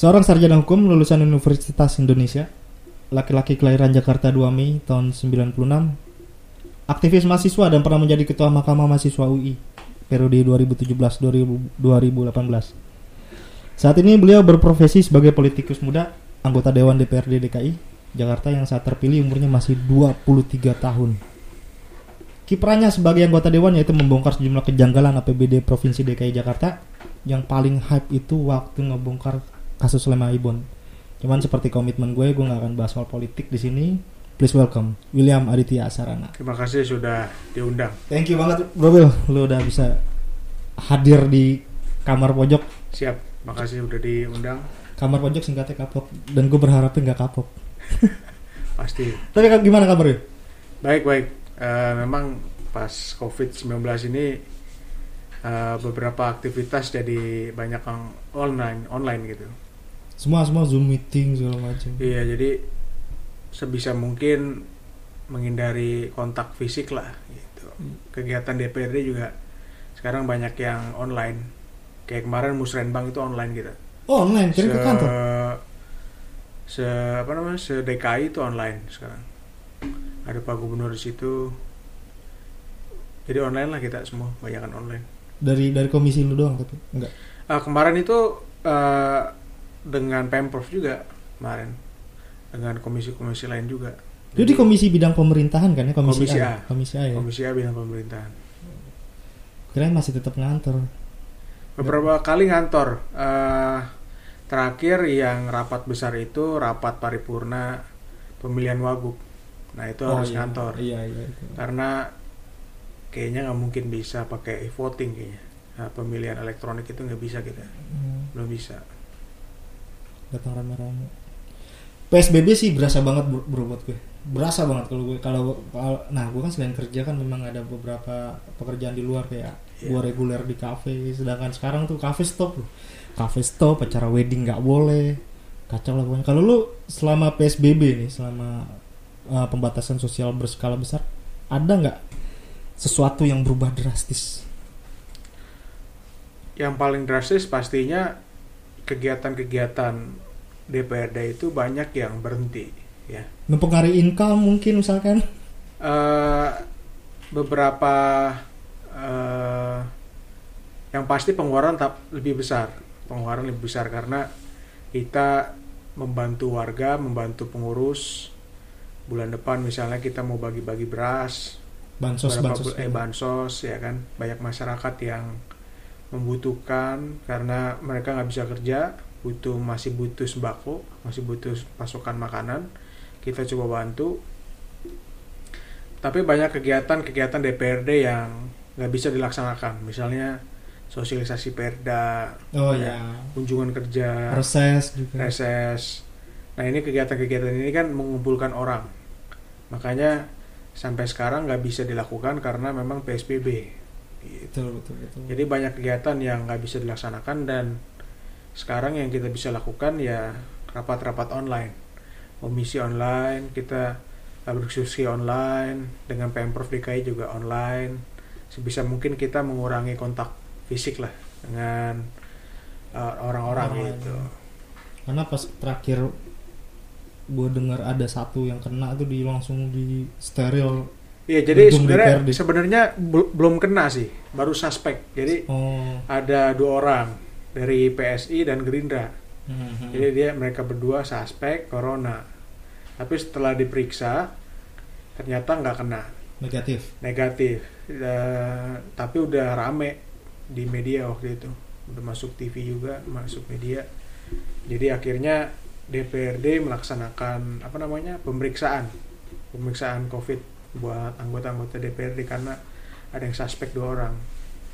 Seorang sarjana hukum lulusan Universitas Indonesia, laki-laki kelahiran Jakarta 2 Mei tahun 96, aktivis mahasiswa dan pernah menjadi ketua Mahkamah Mahasiswa UI periode 2017-2018. Saat ini beliau berprofesi sebagai politikus muda, anggota Dewan DPRD DKI Jakarta yang saat terpilih umurnya masih 23 tahun. Kiprahnya sebagai anggota dewan yaitu membongkar sejumlah kejanggalan APBD Provinsi DKI Jakarta yang paling hype itu waktu ngebongkar kasus Lema Ibon. Cuman seperti komitmen gue, gue nggak akan bahas soal politik di sini. Please welcome William Aditya Sarana. Terima kasih sudah diundang. Thank you banget Bro Will, lu udah bisa hadir di kamar pojok. Siap, makasih udah diundang. Kamar pojok singkatnya kapok dan gue berharapnya nggak kapok. Pasti. Tapi gimana kabarnya? Baik, baik. Eh, memang pas COVID-19 ini eh, beberapa aktivitas jadi banyak yang online, online gitu. Semua semua Zoom meeting segala macam. Iya, jadi sebisa mungkin menghindari kontak fisik lah gitu. Kegiatan DPRD juga sekarang banyak yang online. Kayak kemarin musrenbang itu online gitu. Oh online, kirim ke kantor. Se apa namanya? Se DKI itu online sekarang. Ada Pak Gubernur di situ. Jadi online lah kita semua, banyakan online. Dari dari komisi lu doang tapi enggak. Ah, kemarin itu eh, dengan Pemprov juga kemarin dengan komisi-komisi lain juga. Itu di komisi bidang pemerintahan kan ya komisi, Komisi A. A. Komisi A ya. Komisi A bidang pemerintahan. Kirain masih tetap ngantor. Beberapa kali ngantor. eh, terakhir yang rapat besar itu rapat paripurna pemilihan wagub. Nah itu harus iya. ngantor. Iya iya itu. Karena kayaknya nggak mungkin bisa pakai voting kayaknya. Nah, pemilihan elektronik itu nggak bisa kita, Hmm, belum bisa. Datang rame-rame. PSBB sih berasa banget bro, bro buat gue. Berasa banget kalau gue kalau nah gue kan selain kerja kan memang ada beberapa pekerjaan di luar kayak Iya. gue reguler di kafe sedangkan sekarang tuh kafe stop loh. Kafe stop, acara wedding nggak boleh. Kacau lah pokoknya. Kalau lu selama PSBB nih, selama uh, pembatasan sosial berskala besar, ada nggak sesuatu yang berubah drastis? Yang paling drastis pastinya kegiatan-kegiatan DPRD itu banyak yang berhenti, ya. Mempengaruhi income mungkin misalkan? eh beberapa eh yang pasti pengeluaran tap lebih besar pengeluaran lebih besar karena kita membantu warga membantu pengurus bulan depan misalnya kita mau bagi-bagi beras Bansos, bansos. eh, bansos ya kan banyak masyarakat yang membutuhkan karena mereka nggak bisa kerja butuh masih butuh sembako masih butuh pasokan makanan kita coba bantu tapi banyak kegiatan-kegiatan DPRD yang nggak bisa dilaksanakan misalnya sosialisasi perda Oh ya, ya. kunjungan kerja Reses juga. reses nah ini kegiatan-kegiatan ini kan mengumpulkan orang makanya sampai sekarang nggak bisa dilakukan karena memang PSBB gitu. Betul betul betul. jadi banyak kegiatan yang nggak bisa dilaksanakan dan sekarang yang kita bisa lakukan ya rapat-rapat online komisi online kita berdiskusi online dengan pemprov DKI juga online sebisa mungkin kita mengurangi kontak fisik lah dengan uh, orang-orang Orang gitu Karena pas terakhir gue dengar ada satu yang kena tuh di langsung di steril. Iya, jadi sebenarnya sebenarnya bel- belum kena sih, baru suspek. Jadi Oh. ada dua orang dari PSI dan Gerindra. Mhm. Jadi dia mereka berdua suspek corona. Tapi setelah diperiksa ternyata nggak kena, negatif. negatif. Eh, tapi udah rame di media waktu itu, udah masuk TV juga, masuk media. Jadi akhirnya DPRD melaksanakan apa namanya pemeriksaan, pemeriksaan COVID buat anggota-anggota DPRD karena ada yang suspek dua orang.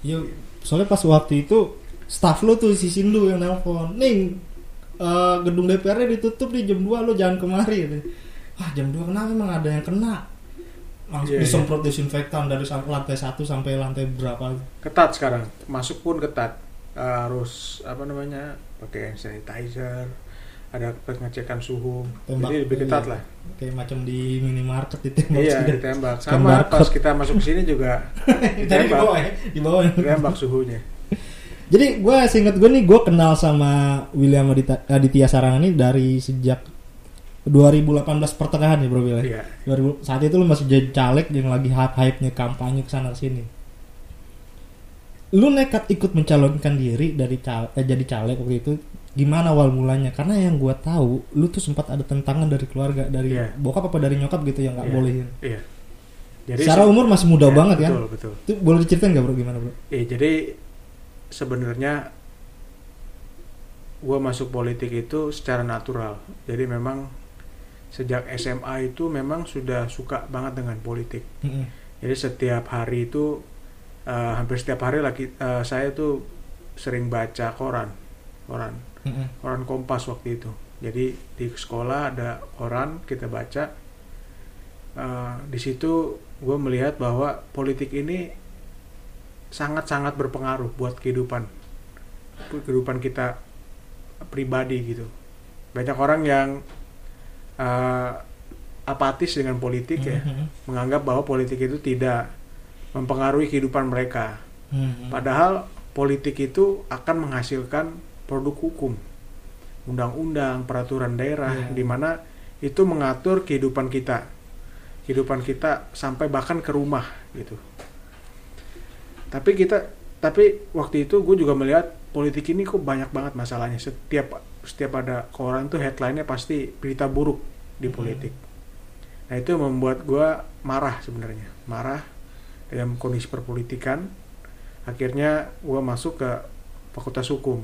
Iya, soalnya pas waktu itu staff lu tuh si Sindu yang nelpon, "Ning, eh, gedung DPRD ditutup di jam 2 lu jangan kemari." Gitu. Wah, jam 2 kenapa emang ada yang kena? Langsung Iya, disemprot disinfektan dari lantai 1 sampai lantai berapa. Ketat sekarang, masuk pun ketat. Eh, harus apa namanya pakai hand sanitizer, ada pengecekan suhu. Tembak. Jadi lebih ketat Iya. lah. Kayak macam di minimarket ditembak. Iya, sudah. ditembak. Sama pas kita masuk sini juga Tadi di ditembak. bawah ya, di bawah. Ditembak suhunya. Jadi gue seingat gue nih gue kenal sama William Aditya Sarana ini dari sejak 2018 pertengahan ya bro Will. ya? Iya. 2000 saat itu lu masih jadi caleg yang lagi hype-hype-nya kampanye ke sana sini. Lu nekat ikut mencalonkan diri dari cal eh, jadi caleg waktu itu gimana awal mulanya? Karena yang gua tahu lu tuh sempat ada tentangan dari keluarga dari Iya. bokap apa dari nyokap gitu yang nggak Iya. bolehin. Iya. Jadi Secara se- umur masih muda ya, banget kan? betul, betul. Itu boleh diceritain nggak bro gimana bro? Iya, jadi sebenarnya gue masuk politik itu secara natural. Jadi memang sejak SMA itu memang sudah suka banget dengan politik. Mm-mm. Jadi setiap hari itu eh, hampir setiap hari lagi eh, saya tuh sering baca koran, koran, Mm-mm. koran Kompas waktu itu. Jadi di sekolah ada koran kita baca. Eh, di situ gue melihat bahwa politik ini sangat-sangat berpengaruh buat kehidupan kehidupan kita pribadi gitu. Banyak orang yang eh, apatis dengan politik ya Mhm. menganggap bahwa politik itu tidak mempengaruhi kehidupan mereka. Mhm. Padahal politik itu akan menghasilkan produk hukum, undang-undang, peraturan daerah, Iya. di mana itu mengatur kehidupan kita, kehidupan kita sampai bahkan ke rumah gitu. Tapi kita, tapi waktu itu gue juga melihat politik ini kok banyak banget masalahnya. Setiap setiap ada koran tuh headline-nya pasti berita buruk di Mhm. politik. Nah itu membuat gue marah sebenarnya, marah dalam kondisi perpolitikan. Akhirnya gue masuk ke Fakultas Hukum.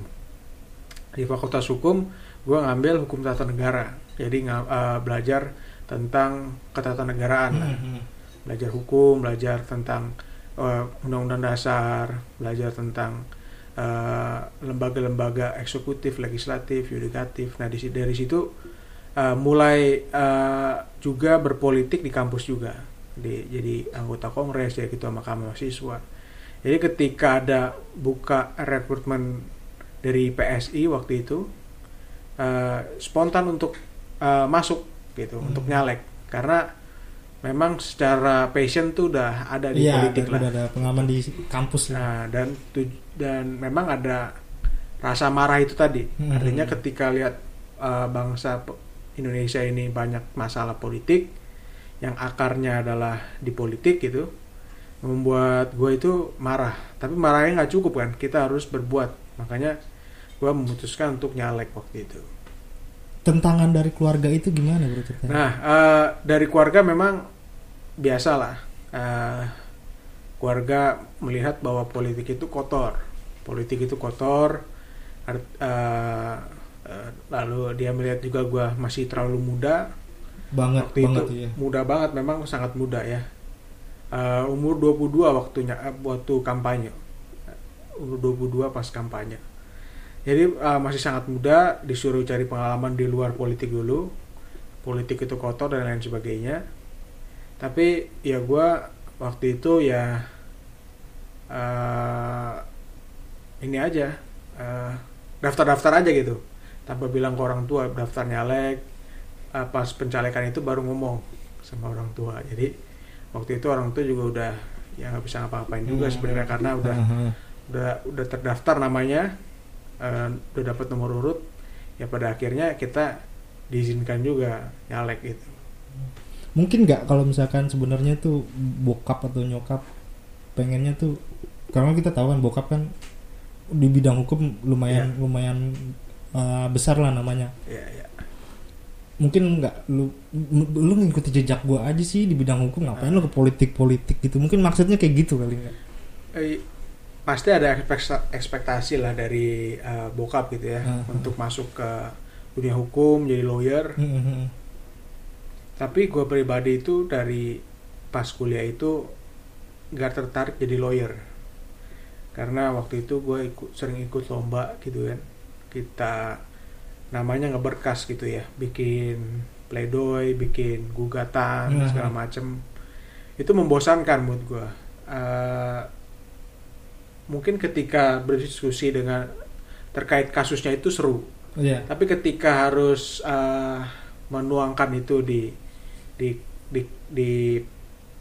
Di Fakultas Hukum gue ngambil hukum tata negara, jadi eh, belajar tentang ketatanegaraan, lah. Mhm. belajar hukum, belajar tentang eh, undang-undang dasar, belajar tentang eh, lembaga-lembaga eksekutif, legislatif, yudikatif. Nah di si- dari situ eh, mulai eh, juga berpolitik di kampus juga, di, jadi anggota kongres, jadi ketua mahkamah mahasiswa. Jadi ketika ada buka rekrutmen dari PSI waktu itu, eh, spontan untuk eh, masuk gitu, Hmm. untuk nyalek, karena memang secara passion tuh udah ada di Iya, politik udah lah. ada pengalaman di kampus lah. Nah, dan dan memang ada rasa marah itu tadi. Hmm. Artinya ketika lihat uh, bangsa Indonesia ini banyak masalah politik yang akarnya adalah di politik gitu, membuat gue itu marah. Tapi marahnya nggak cukup kan, kita harus berbuat. Makanya gue memutuskan untuk nyalek waktu itu. Tentangan dari keluarga itu gimana bro ceritanya? Nah, eh, dari keluarga memang biasalah. Eh, keluarga melihat bahwa politik itu kotor. Politik itu kotor. Art- eh, eh, lalu dia melihat juga gua masih terlalu muda. banget Waktu banget itu ya. muda banget, memang sangat muda ya. Eh, umur 22 waktunya waktu kampanye. Umur 22 pas kampanye. Jadi eh, masih sangat muda, disuruh cari pengalaman di luar politik dulu. Politik itu kotor dan lain sebagainya. Tapi ya gua waktu itu ya eh, ini aja eh, daftar-daftar aja gitu, tanpa bilang ke orang tua daftar nyalek. Eh, pas pencalekan itu baru ngomong sama orang tua. Jadi waktu itu orang tua juga udah ya nggak bisa ngapa-ngapain juga Hmm. sebenarnya karena udah Aha. udah udah terdaftar namanya eh, udah dapat nomor urut ya pada akhirnya kita diizinkan juga nyalek gitu Mungkin nggak kalau misalkan sebenarnya tuh bokap atau nyokap pengennya tuh karena kita tahu kan bokap kan di bidang hukum lumayan Iya. lumayan uh, besar lah namanya. ya ya Mungkin nggak lu lu ngikuti jejak gua aja sih di bidang hukum ngapain lu ke politik politik gitu. Mungkin maksudnya kayak gitu kali nggak? Eh, pasti ada ekspekta- ekspektasi lah dari eh, bokap gitu ya Hmm. untuk masuk ke dunia hukum jadi lawyer Mhm. Tapi gue pribadi itu dari pas kuliah itu gak tertarik jadi lawyer. Karena waktu itu gue ikut sering ikut lomba gitu kan. Kita namanya ngeberkas gitu ya. Bikin pledoi bikin gugatan Mhm. segala macem. Itu membosankan menurut gue Eh, mungkin ketika berdiskusi dengan terkait kasusnya itu seru. Iya. tapi ketika harus eh, menuangkan itu di di di di,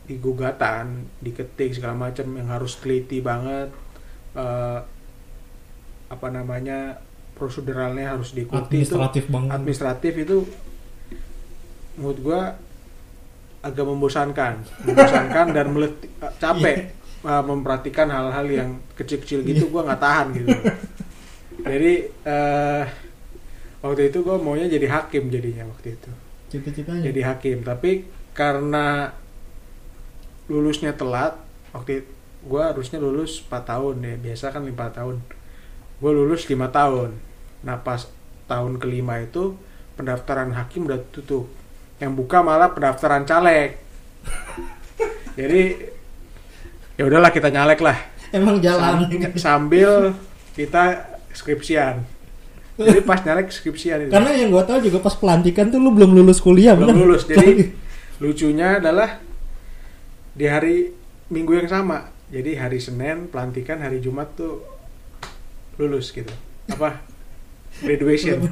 di gugatan, diketik segala macam yang harus teliti banget, eh, apa namanya proseduralnya harus diikuti itu. Administratif banget. Administratif itu menurut gua agak membosankan. Membosankan dan melet capek uh, memperhatikan hal-hal yang kecil-kecil gitu gua nggak tahan gitu. Jadi eh, waktu itu gua maunya jadi hakim jadinya waktu itu cita-citanya. Jadi hakim. Tapi karena lulusnya telat waktu gue harusnya lulus 4 tahun ya. Biasa kan 5 tahun. Gue lulus 5 tahun. Nah pas tahun kelima itu pendaftaran hakim udah tutup. Yang buka malah pendaftaran caleg. Jadi ya udahlah kita nyalek lah. Emang jalan Sam- sambil kita skripsian jadi pas nyalek skripsian itu karena yang gua tahu juga pas pelantikan tuh lu belum lulus kuliah belum bener? lulus. Jadi lucunya adalah di hari minggu yang sama. Jadi hari Senin pelantikan hari Jumat tuh lulus gitu. Apa? Graduation.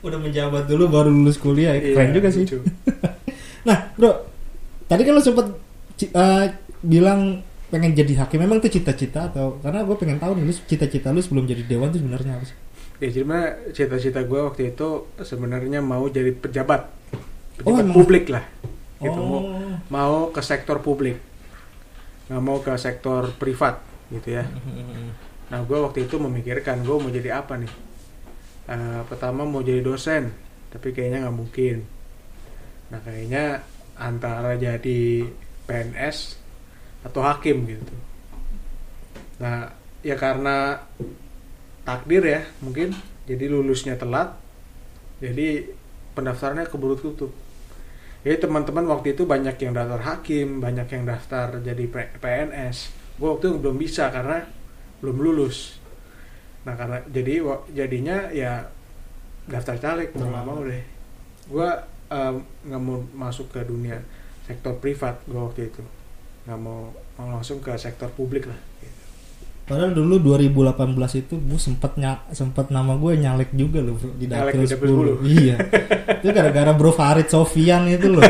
Udah menjabat dulu baru lulus kuliah. Ya. keren Iya, juga sih. lucu. nah bro tadi kan lu sempet ci- eh, bilang pengen jadi hakim. Memang itu cita-cita atau karena gue pengen tahu nih lu cita-cita lu sebelum jadi dewan tuh sebenarnya apa sih? Ya mah cita-cita gue waktu itu sebenarnya mau jadi pejabat. Oh, pejabat emang? publik lah gitu. Mau oh. Mau ke sektor publik. Nggak mau ke sektor privat gitu ya. Nah, gue waktu itu memikirkan gue mau jadi apa nih. Eh, pertama mau jadi dosen, tapi kayaknya nggak mungkin. Nah, kayaknya antara jadi PNS atau hakim gitu. Nah, ya karena takdir ya mungkin, jadi lulusnya telat, jadi pendaftarannya keburu tutup. Jadi teman-teman waktu itu banyak yang daftar hakim, banyak yang daftar jadi PNS. Gue waktu itu belum bisa karena belum lulus. Nah karena jadi jadinya ya daftar caleg mau nggak mau deh. Gue nggak mau masuk ke dunia sektor privat gue waktu itu nggak mau mau langsung ke sektor publik lah. gitu. padahal dulu 2018 itu gue sempet nya sempet nama gue nyalek juga loh bro di dapil di dapil 10 iya itu gara-gara bro Farid Sofian itu loh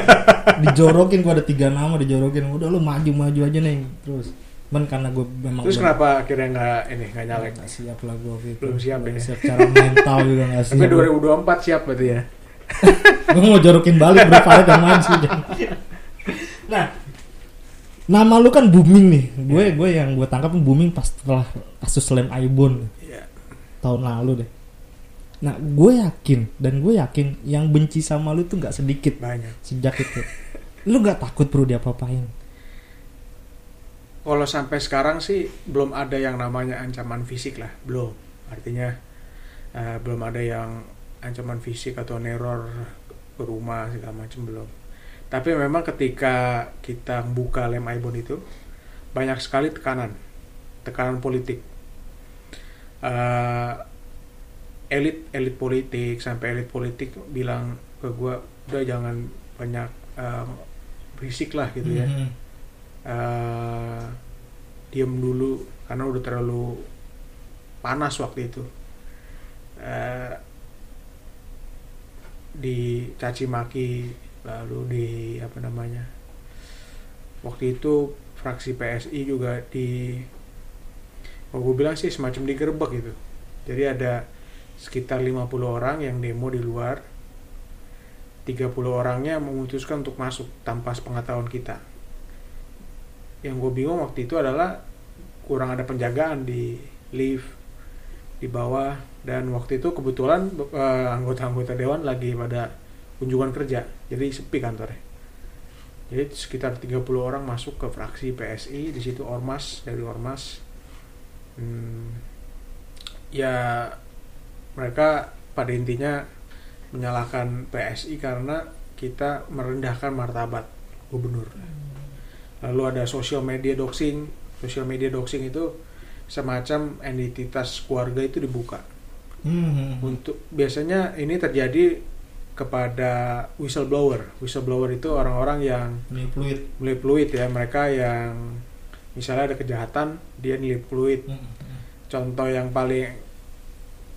dijorokin gue ada tiga nama dijorokin udah lu maju maju aja nih terus men karena gue memang Terus kenapa akhirnya nggak ini nggak nyalek? Nggak siap lah gue waktu itu Belum siap Belum ya? siap secara mental juga gak siap Tapi 2024 siap berarti ya? gue mau jorokin balik bro Farid yang maju nah nama lu kan booming nih gue Iya. gue yang gue tangkap booming pas setelah kasus lem Aibon Iya. tahun lalu deh nah gue yakin dan gue yakin yang benci sama lu tuh nggak sedikit Banyak. sejak itu lu nggak takut bro diapa-apain Kalau sampai sekarang sih belum ada yang namanya ancaman fisik lah, belum. Artinya eh, belum ada yang ancaman fisik atau neror ke rumah segala macam belum. Tapi memang ketika kita buka lem Aibon itu banyak sekali tekanan, tekanan politik. Eh, elit elit politik sampai elit politik bilang ke gua udah jangan banyak eh, berisik lah gitu ya. Eh diem dulu karena udah terlalu panas waktu itu. Eh dicaci maki lalu di apa namanya waktu itu fraksi PSI juga di kalau gue bilang sih semacam digerebek gitu. Jadi ada sekitar 50 orang yang demo di luar. 30 orangnya memutuskan untuk masuk tanpa sepengetahuan kita. Yang gue bingung waktu itu adalah kurang ada penjagaan di lift di bawah. Dan waktu itu kebetulan eh, anggota-anggota dewan lagi pada kunjungan kerja. Jadi sepi kantornya. Jadi sekitar 30 orang masuk ke fraksi PSI di situ ormas dari ormas. Hmm, ya mereka pada intinya menyalahkan PSI karena kita merendahkan martabat gubernur. Lalu ada social media doxing. Social media doxing itu semacam entitas keluarga itu dibuka. Mhm. untuk biasanya ini terjadi kepada whistleblower whistleblower itu orang-orang yang nilai fluid ya mereka yang misalnya ada kejahatan dia nilai fluid Mhm. contoh yang paling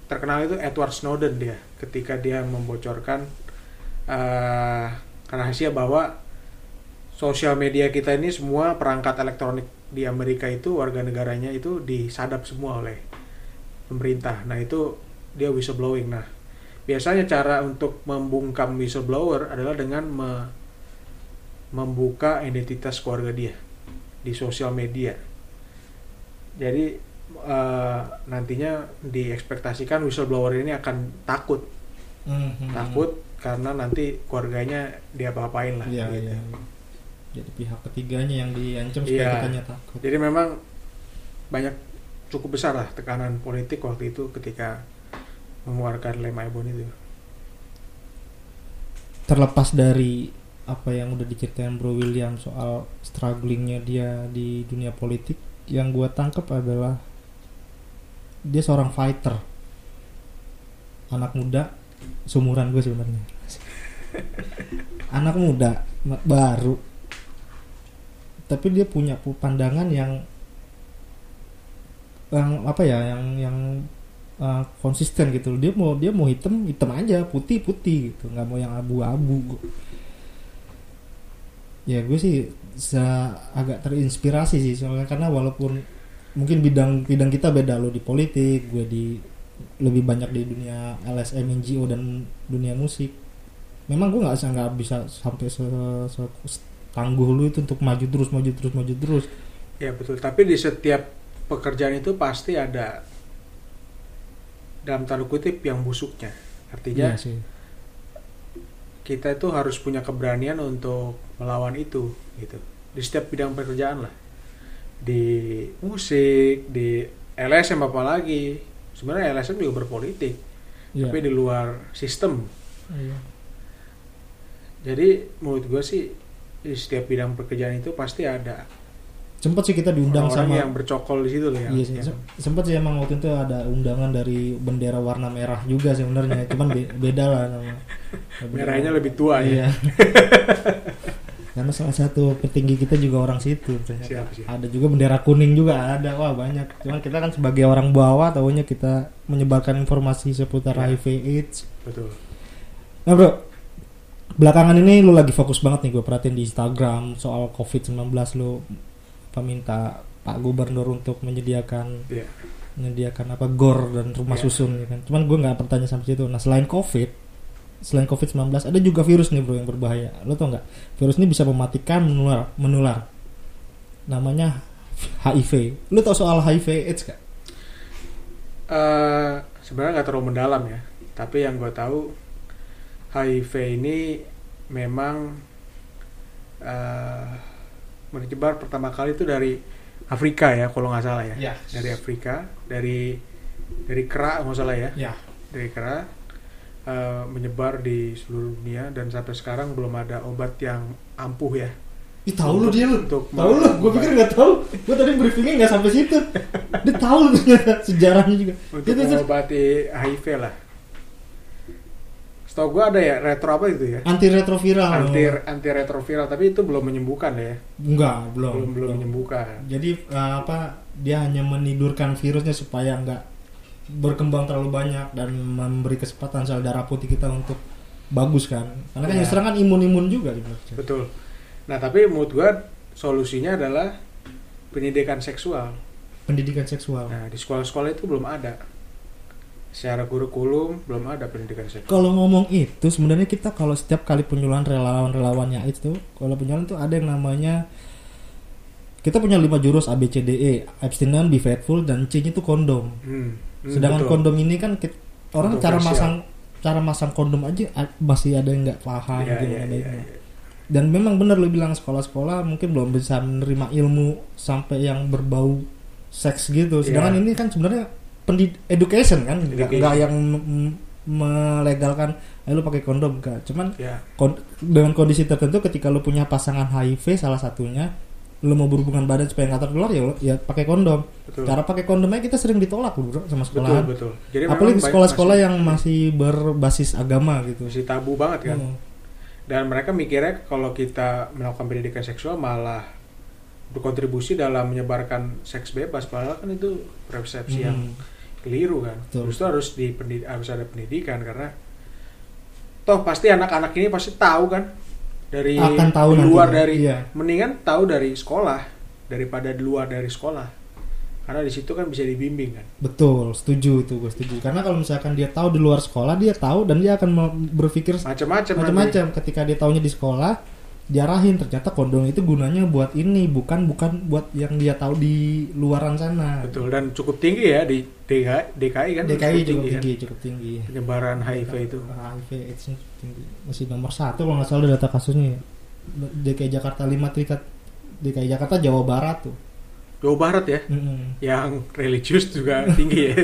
terkenal itu Edward Snowden dia ketika dia membocorkan eh, rahasia bahwa sosial media kita ini semua perangkat elektronik di Amerika itu warga negaranya itu disadap semua oleh pemerintah. Nah itu dia whistleblowing. Nah biasanya cara untuk membungkam whistleblower adalah dengan me- membuka identitas keluarga dia di sosial media. Jadi eh, nantinya diekspektasikan whistleblower ini akan takut, Mhm. takut karena nanti keluarganya dia apa-apain lah. Iya, gitu. iya. Jadi pihak ketiganya yang diancam supaya kitanya takut. Jadi memang banyak cukup besar lah tekanan politik waktu itu ketika mengeluarkan lem Aibon itu. Terlepas dari apa yang udah diceritain Bro William soal strugglingnya dia di dunia politik, yang gua tangkap adalah dia seorang fighter, anak muda, seumuran gue sebenarnya, anak muda baru, tapi dia punya pu- pandangan yang yang apa ya, yang yang uh, konsisten gitu. Dia mau dia mau hitam hitam aja, putih putih gitu, nggak mau yang abu-abu. Ya gue sih agak terinspirasi sih soalnya karena walaupun mungkin bidang bidang kita beda lo di politik, gue di lebih banyak di dunia LSM NGO dan dunia musik. Memang gue nggak nggak bisa sampai se, se- tangguh lu itu untuk maju terus maju terus maju terus. Ya betul. Tapi di setiap pekerjaan itu pasti ada dalam tanda kutip yang busuknya. Artinya Iya sih. kita itu harus punya keberanian untuk melawan itu gitu. Di setiap bidang pekerjaan lah. Di musik, di LSM apalagi. Sebenarnya LSM juga berpolitik, Iya. tapi di luar sistem. Iya. Jadi menurut gue sih di setiap bidang pekerjaan itu pasti ada Sempet sih kita diundang orang sama yang bercokol di situ loh yang, Iya sih, sempet sih emang waktu itu ada undangan dari bendera warna merah juga sebenarnya, cuman be- beda lah nama. merahnya lebih tua ya. Iya. Karena salah satu petinggi kita juga orang situ. Siap, siap. Ada juga bendera kuning juga ada, wah banyak. Cuman kita kan sebagai orang bawah, tahunya kita menyebarkan informasi seputar Iya. HIV AIDS. Betul. Nah bro, belakangan ini lu lagi fokus banget nih gue perhatiin di Instagram soal COVID-19 lu apa minta Pak Gubernur untuk menyediakan Iya. menyediakan apa gor dan rumah Iya. susun ya kan. Cuman gue nggak bertanya sampai situ. Nah selain COVID, selain COVID-19 ada juga virus nih bro yang berbahaya. Lo tau nggak? Virus ini bisa mematikan, menular, menular. Namanya HIV. Lo tau soal HIV AIDS gak? Eh, sebenarnya nggak terlalu mendalam ya tapi yang gue tahu HIV ini memang eh menyebar pertama kali itu dari Afrika ya kalau nggak salah ya Ya. dari Afrika dari dari kera nggak salah ya Ya. dari kera eh, menyebar di seluruh dunia dan sampai sekarang belum ada obat yang ampuh ya Ih tahu lu dia lu. Tahu lu, gue pikir nggak tahu. Gue tadi briefingnya nggak sampai situ. Dia tahu lu sejarahnya juga. untuk itu- mengobati HIV lah setahu gue ada ya retro apa itu ya Anti retroviral. anti anti retroviral tapi itu belum menyembuhkan ya Enggak, belum. belum belum menyembuhkan Jadi eh, apa dia hanya menidurkan virusnya supaya nggak berkembang terlalu banyak dan memberi kesempatan sel darah putih kita untuk bagus kan. Karena kan Iya. yang serang kan imun-imun juga gitu. betul nah tapi menurut gua solusinya adalah pendidikan seksual Pendidikan seksual. nah di sekolah-sekolah itu belum ada secara kurikulum belum ada pendidikan seksual Kalau ngomong itu sebenarnya kita kalau setiap kali penyuluhan relawan-relawannya itu kalau penyuluhan itu ada yang namanya kita punya lima jurus A B C D E abstinent, be faithful dan C nya itu kondom. Hmm, hmm, Sedangkan betul. kondom ini kan kit- orang cara masang cara masang kondom aja masih ada yang nggak paham iya, mengenai iya, itu. iya. Dan memang benar lo bilang sekolah-sekolah mungkin belum bisa menerima ilmu sampai yang berbau seks gitu. Sedangkan Iya. ini kan sebenarnya pendid education kan, nggak nggak yang melegalkan ayo lu pakai kondom enggak. Cuman Ya, kon- dengan kondisi tertentu ketika lu punya pasangan HIV salah satunya lu mau berhubungan badan supaya nggak tertular ya lu- ya pakai kondom. betul Cara pakai kondomnya kita sering ditolak bro sama betul sekolahan. betul jadi Apalagi sekolah-sekolah yang masih berbasis agama gitu. masih tabu banget kan Hmm. dan mereka mikirnya kalau kita melakukan pendidikan seksual malah berkontribusi dalam menyebarkan seks bebas padahal kan itu persepsi yang Hmm. Keliru kan? Betul. Justru harus di pendi- harus ada pendidikan karena toh pasti anak-anak ini pasti tahu kan? Dari Akan tahu luar nantinya, dari iya. mendingan tahu dari sekolah daripada di luar dari sekolah. Karena di situ kan bisa dibimbing kan? Betul setuju itu gue setuju. Karena kalau misalkan dia tahu di luar sekolah dia tahu dan dia akan berpikir macam-macam macam-macam ketika dia tahunya di sekolah diarahin ternyata kondom itu gunanya buat ini bukan bukan buat yang dia tau di luaran sana. Betul dan cukup tinggi ya di DKI, DKI kan? DKI cukup kan? tinggi cukup tinggi. Penyebaran HIV itu. HIV AIDS -nya cukup tinggi. Masih nomor satu kalau nggak salah data kasusnya DKI Jakarta 5 tingkat DKI Jakarta Jawa Barat tuh. Jawa Barat ya? Mm-mm. yang religius juga tinggi ya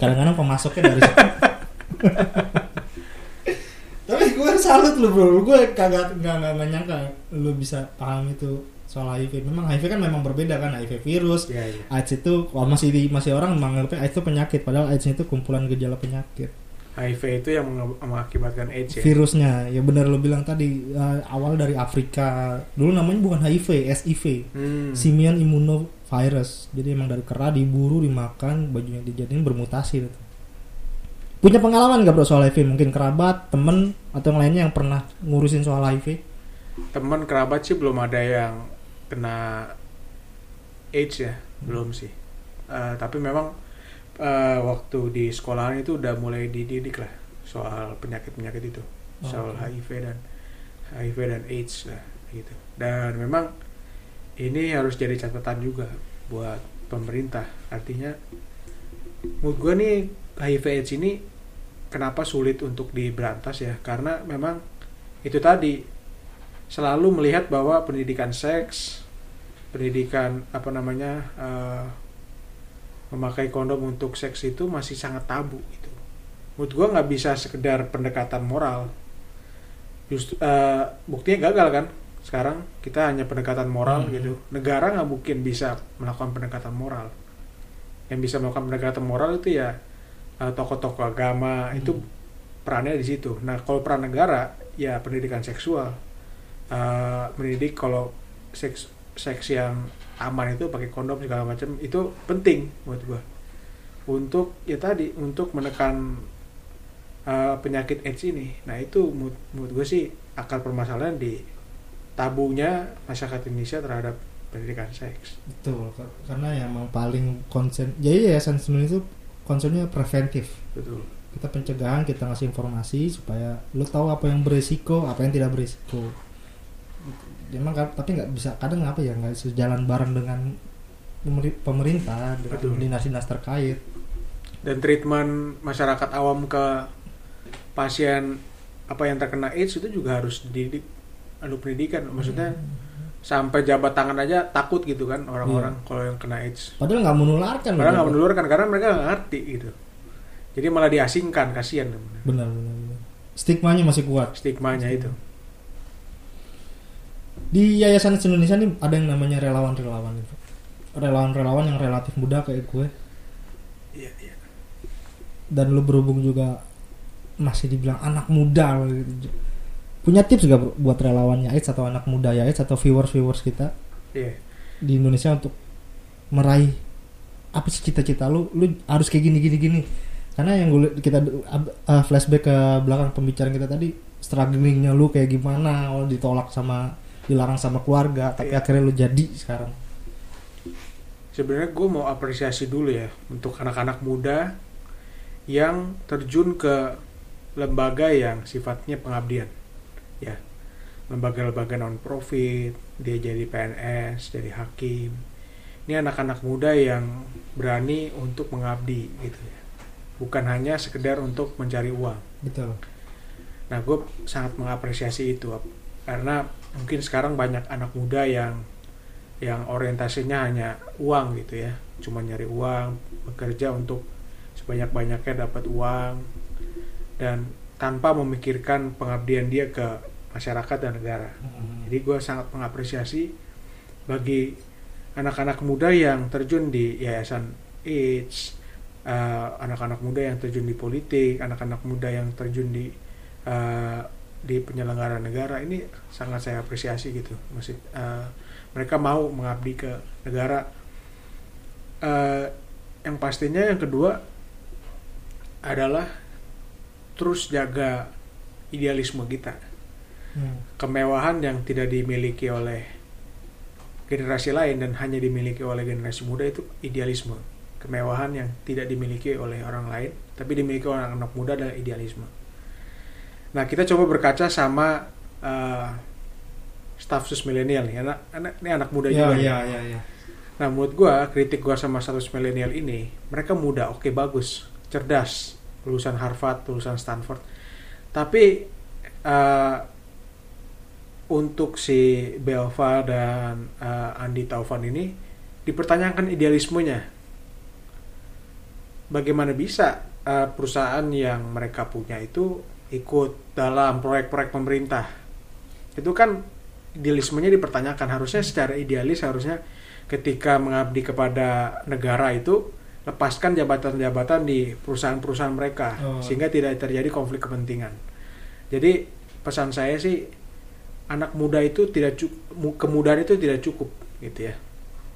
kadang-kadang pemasoknya dari situ gue salut lu bro. Gue kagak nggak nggak nyangka lu bisa paham itu soal HIV memang HIV kan memang berbeda kan HIV virus Iya, iya. AIDS itu wah, masih di- masih orang menganggapnya AIDS itu penyakit padahal AIDS itu kumpulan gejala penyakit. HIV itu yang mengakibatkan AIDS ya? Virusnya ya benar lu bilang tadi eh, awal dari Afrika. Dulu namanya bukan HIV SIV Hmm. simian immunovirus. Jadi emang dari kera diburu dimakan bajunya dijadiin bermutasi gitu. Punya pengalaman gak bro soal HIV mungkin kerabat temen atau yang lainnya yang pernah ngurusin soal HIV teman kerabat sih belum ada yang kena AIDS ya belum sih. Eh, tapi memang eh, waktu di sekolahan itu udah mulai dididik lah soal penyakit penyakit itu. Soal Oke. HIV dan HIV dan AIDS lah gitu. Dan memang ini harus jadi catatan juga buat pemerintah. Artinya menurut gue nih HIV AIDS ini kenapa sulit untuk diberantas ya? Karena memang itu tadi selalu melihat bahwa pendidikan seks pendidikan apa namanya eh, memakai kondom untuk seks itu masih sangat tabu gitu. Menurut gue nggak bisa sekedar pendekatan moral. Justru eh, buktinya gagal kan? Sekarang kita hanya pendekatan moral Hmm. gitu. Negara nggak mungkin bisa melakukan pendekatan moral. Yang bisa melakukan pendekatan moral itu ya tokoh-tokoh agama itu Hmm. perannya di situ. Nah kalau peran negara ya pendidikan seksual. Eh, mendidik kalau seks seks yang aman itu pakai kondom segala macam itu penting buat gua. Untuk ya tadi untuk menekan eh, penyakit AIDS ini. Nah itu menurut, menurut gue sih akar permasalahan di tabunya masyarakat Indonesia terhadap pendidikan seks. Betul karena yang paling konsen jadi yayasan sebenarnya itu konsepnya preventif. Betul. Kita pencegahan kita ngasih informasi supaya lu tahu apa yang beresiko apa yang tidak beresiko emang kan- tapi nggak bisa kadang apa ya nggak sejalan bareng dengan pemeri- pemerintah dengan dinas-dinas terkait. Dan treatment masyarakat awam ke pasien apa yang terkena AIDS itu juga harus dididik adu pendidikan. Maksudnya sampai jabat tangan aja takut gitu kan orang-orang kalau yang kena AIDS padahal nggak menularkan Padahal nggak Bro. menulurkan karena mereka nggak ngerti gitu. Jadi malah diasingkan, kasihan benar benar benar stigmanya masih kuat stigmanya itu. di yayasan Indonesia nih ada yang namanya relawan-relawan itu relawan-relawan yang relatif muda kayak gue Iya, iya. dan lu berhubung juga masih dibilang anak muda gitu. Punya tips gak buat relawannya AIDS atau anak muda ya AIDS atau viewers viewers kita Iya. di Indonesia untuk meraih apa sih cita-cita lu lu harus kayak gini gini gini karena yang gue kita uh, flashback ke belakang pembicaraan kita tadi strugglingnya lu kayak gimana awal ditolak sama dilarang sama keluarga tapi Iya. akhirnya lu jadi sekarang Sebenarnya gue mau apresiasi dulu ya untuk anak-anak muda yang terjun ke lembaga yang sifatnya pengabdian. Ya. Lembaga-lembaga non profit, dia jadi PNS, jadi hakim. Ini anak-anak muda yang berani untuk mengabdi gitu ya. Bukan hanya sekedar untuk mencari uang. betul Nah, gue sangat mengapresiasi itu karena mungkin sekarang banyak anak muda yang yang orientasinya hanya uang gitu ya, cuma nyari uang, bekerja untuk sebanyak-banyaknya dapat uang dan tanpa memikirkan pengabdian dia ke masyarakat dan negara. Jadi gue sangat mengapresiasi bagi anak-anak muda yang terjun di yayasan AIDS, eh, anak-anak muda yang terjun di politik, anak-anak muda yang terjun di eh, di penyelenggara negara ini sangat saya apresiasi gitu. Maksud eh, mereka mau mengabdi ke negara. Eh, yang pastinya yang kedua adalah terus jaga idealisme kita. Hmm. kemewahan yang tidak dimiliki oleh generasi lain dan hanya dimiliki oleh generasi muda itu idealisme. Kemewahan yang tidak dimiliki oleh orang lain tapi dimiliki oleh anak muda adalah idealisme. Nah kita coba berkaca sama uh, staff sus milenial nih. Anak, anak ini anak muda ya juga ya ya ya. Nah, menurut gua kritik gua sama status milenial ini, mereka muda, oke bagus, cerdas, lulusan Harvard, lulusan Stanford. Tapi eh, untuk si Belva dan eh, Andi Taufan ini dipertanyakan idealismenya. Bagaimana bisa eh, perusahaan yang mereka punya itu ikut dalam proyek-proyek pemerintah? Itu kan idealismenya dipertanyakan. Harusnya secara idealis harusnya ketika mengabdi kepada negara itu lepaskan jabatan-jabatan di perusahaan-perusahaan mereka Oh. sehingga tidak terjadi konflik kepentingan. Jadi pesan saya sih anak muda itu tidak cukup kemudahan itu tidak cukup gitu ya.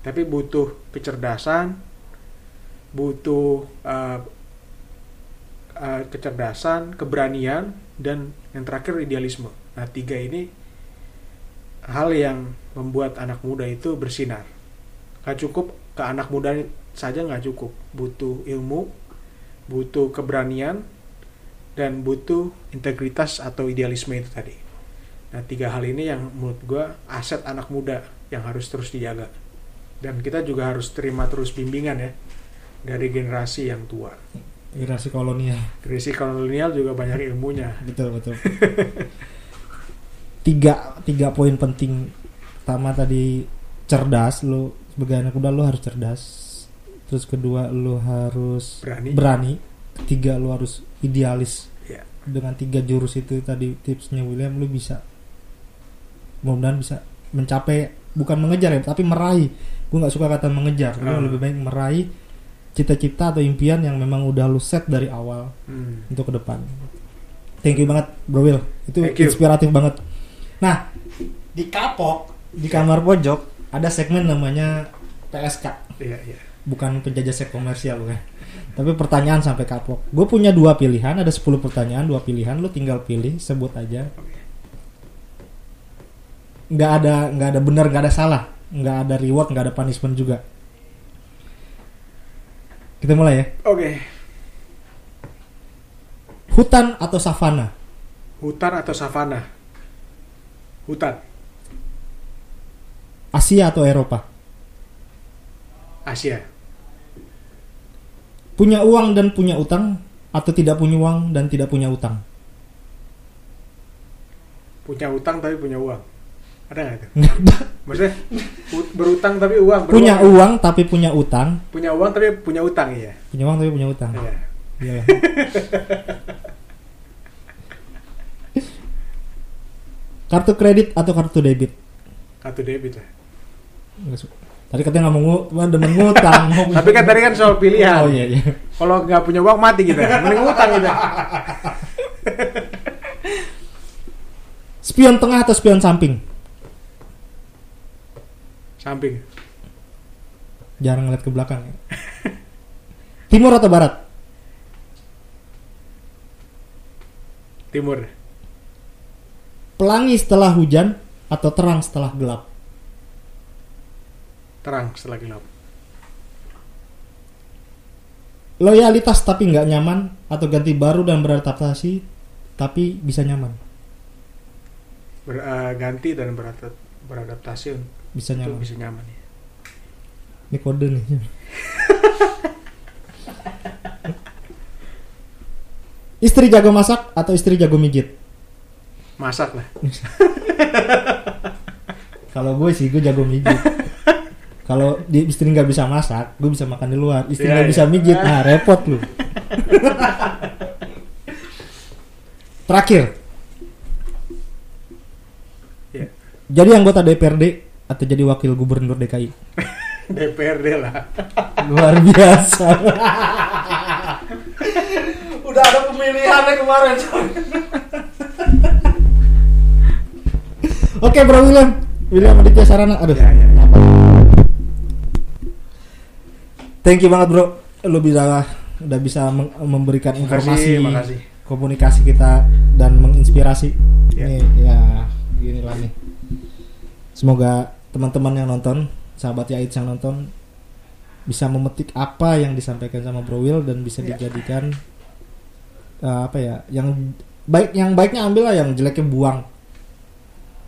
Tapi butuh kecerdasan, butuh uh, uh, kecerdasan, keberanian dan yang terakhir idealisme. Nah, tiga ini hal yang membuat anak muda itu bersinar nggak cukup ke anak muda saja nggak cukup. Butuh ilmu butuh keberanian dan butuh integritas atau idealisme itu tadi. Nah tiga hal ini yang menurut gue aset anak muda yang harus terus dijaga. Dan kita juga harus terima terus bimbingan ya dari generasi yang tua. Generasi kolonial. Generasi kolonial juga banyak ilmunya. Betul betul. Tiga tiga poin penting. Pertama tadi cerdas. Lo sebagai anak muda lo harus cerdas terus kedua lo harus berani berani ketiga lo harus idealis Ya. dengan tiga jurus itu tadi tipsnya William lo bisa mudah-mudahan bisa mencapai bukan mengejar ya tapi meraih gue nggak suka kata mengejar Ah. lebih baik meraih cita-cita atau impian yang memang udah lo set dari awal Hmm. untuk ke depan. Thank you banget Bro Will. Itu Thank you. inspiratif banget. Nah, di kapok di kamar pojok ada segmen namanya PSK, iya iya bukan penjajah seks komersial bukan. Tapi pertanyaan sampai kapok. Gue punya dua pilihan, ada 10 pertanyaan, dua pilihan, lu tinggal pilih, sebut aja. Nggak ada nggak ada benar, nggak ada salah, nggak ada reward, nggak ada punishment juga. Kita mulai ya. oke Hutan atau savana? hutan atau savana hutan Asia atau Eropa? Asia Punya uang dan punya utang atau tidak punya uang dan tidak punya utang? punya utang tapi punya uang ada nggak itu maksudnya berutang tapi uang punya beruang. uang tapi punya utang, punya uang tapi punya utang iya punya uang tapi punya utang. Iya. Iya. kartu kredit atau kartu debit? kartu debit lah Tadi katanya nggak mau demen ngutang. tapi kan tadi kan soal pilihan Oh iya iya. kalau nggak punya uang mati kita mending utang kita Spion tengah atau spion samping? samping Jarang ngeliat ke belakang. ya. Timur atau barat? timur Pelangi setelah hujan atau terang setelah gelap? Terang setelah gelap Loyalitas tapi nggak nyaman atau ganti baru dan beradaptasi tapi bisa nyaman? Ber- eh, ganti dan beradap- beradaptasi Bisa nyaman. bisa nyaman ya. Ini kode nih. istri jago masak atau istri jago mijit? masak lah Kalau gue sih gue jago mijit. Kalau di istri nggak bisa masak, gue bisa makan di luar. Istri Iya, nggak iya. bisa mijit, nah repot lu. Terakhir, ya jadi anggota DPRD atau jadi wakil gubernur DKI? DPRD lah Luar biasa. Udah ada pemilihannya kemarin. Oke Bro William, William Aditya Sarana. Aduh. Ya, ya, ya. Thank you banget Bro. Lu bisa udah bisa memberikan informasi, makasih makasih komunikasi kita dan menginspirasi. Ya. Ini ya gini lah nih. Semoga teman-teman yang nonton sahabat Yaits yang nonton bisa memetik apa yang disampaikan sama Bro Will dan bisa Ya. dijadikan eh, apa ya yang baik yang baiknya ambil lah yang jeleknya buang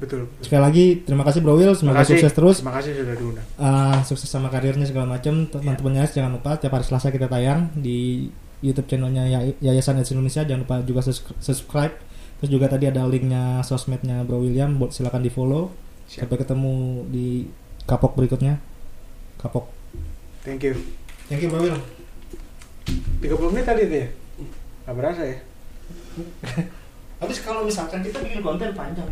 betul, betul. sekali lagi terima kasih Bro Will. Semoga Makasih. sukses terus. Terima kasih sudah diundang. Ah, sukses sama karirnya segala macam teman-teman Yayas jangan lupa tiap hari Selasa kita tayang di YouTube channelnya Ya- Yayasan AIDS Indonesia. Jangan lupa juga subscribe. Terus juga tadi ada linknya sosmednya Bro William buat silakan di follow Siap. sampai ketemu di kapok berikutnya. Kapok. Thank you. Thank you Bro Will. 30 menit tadi tuh ya? Nggak berasa ya? Habis kalau misalkan kita bikin konten panjang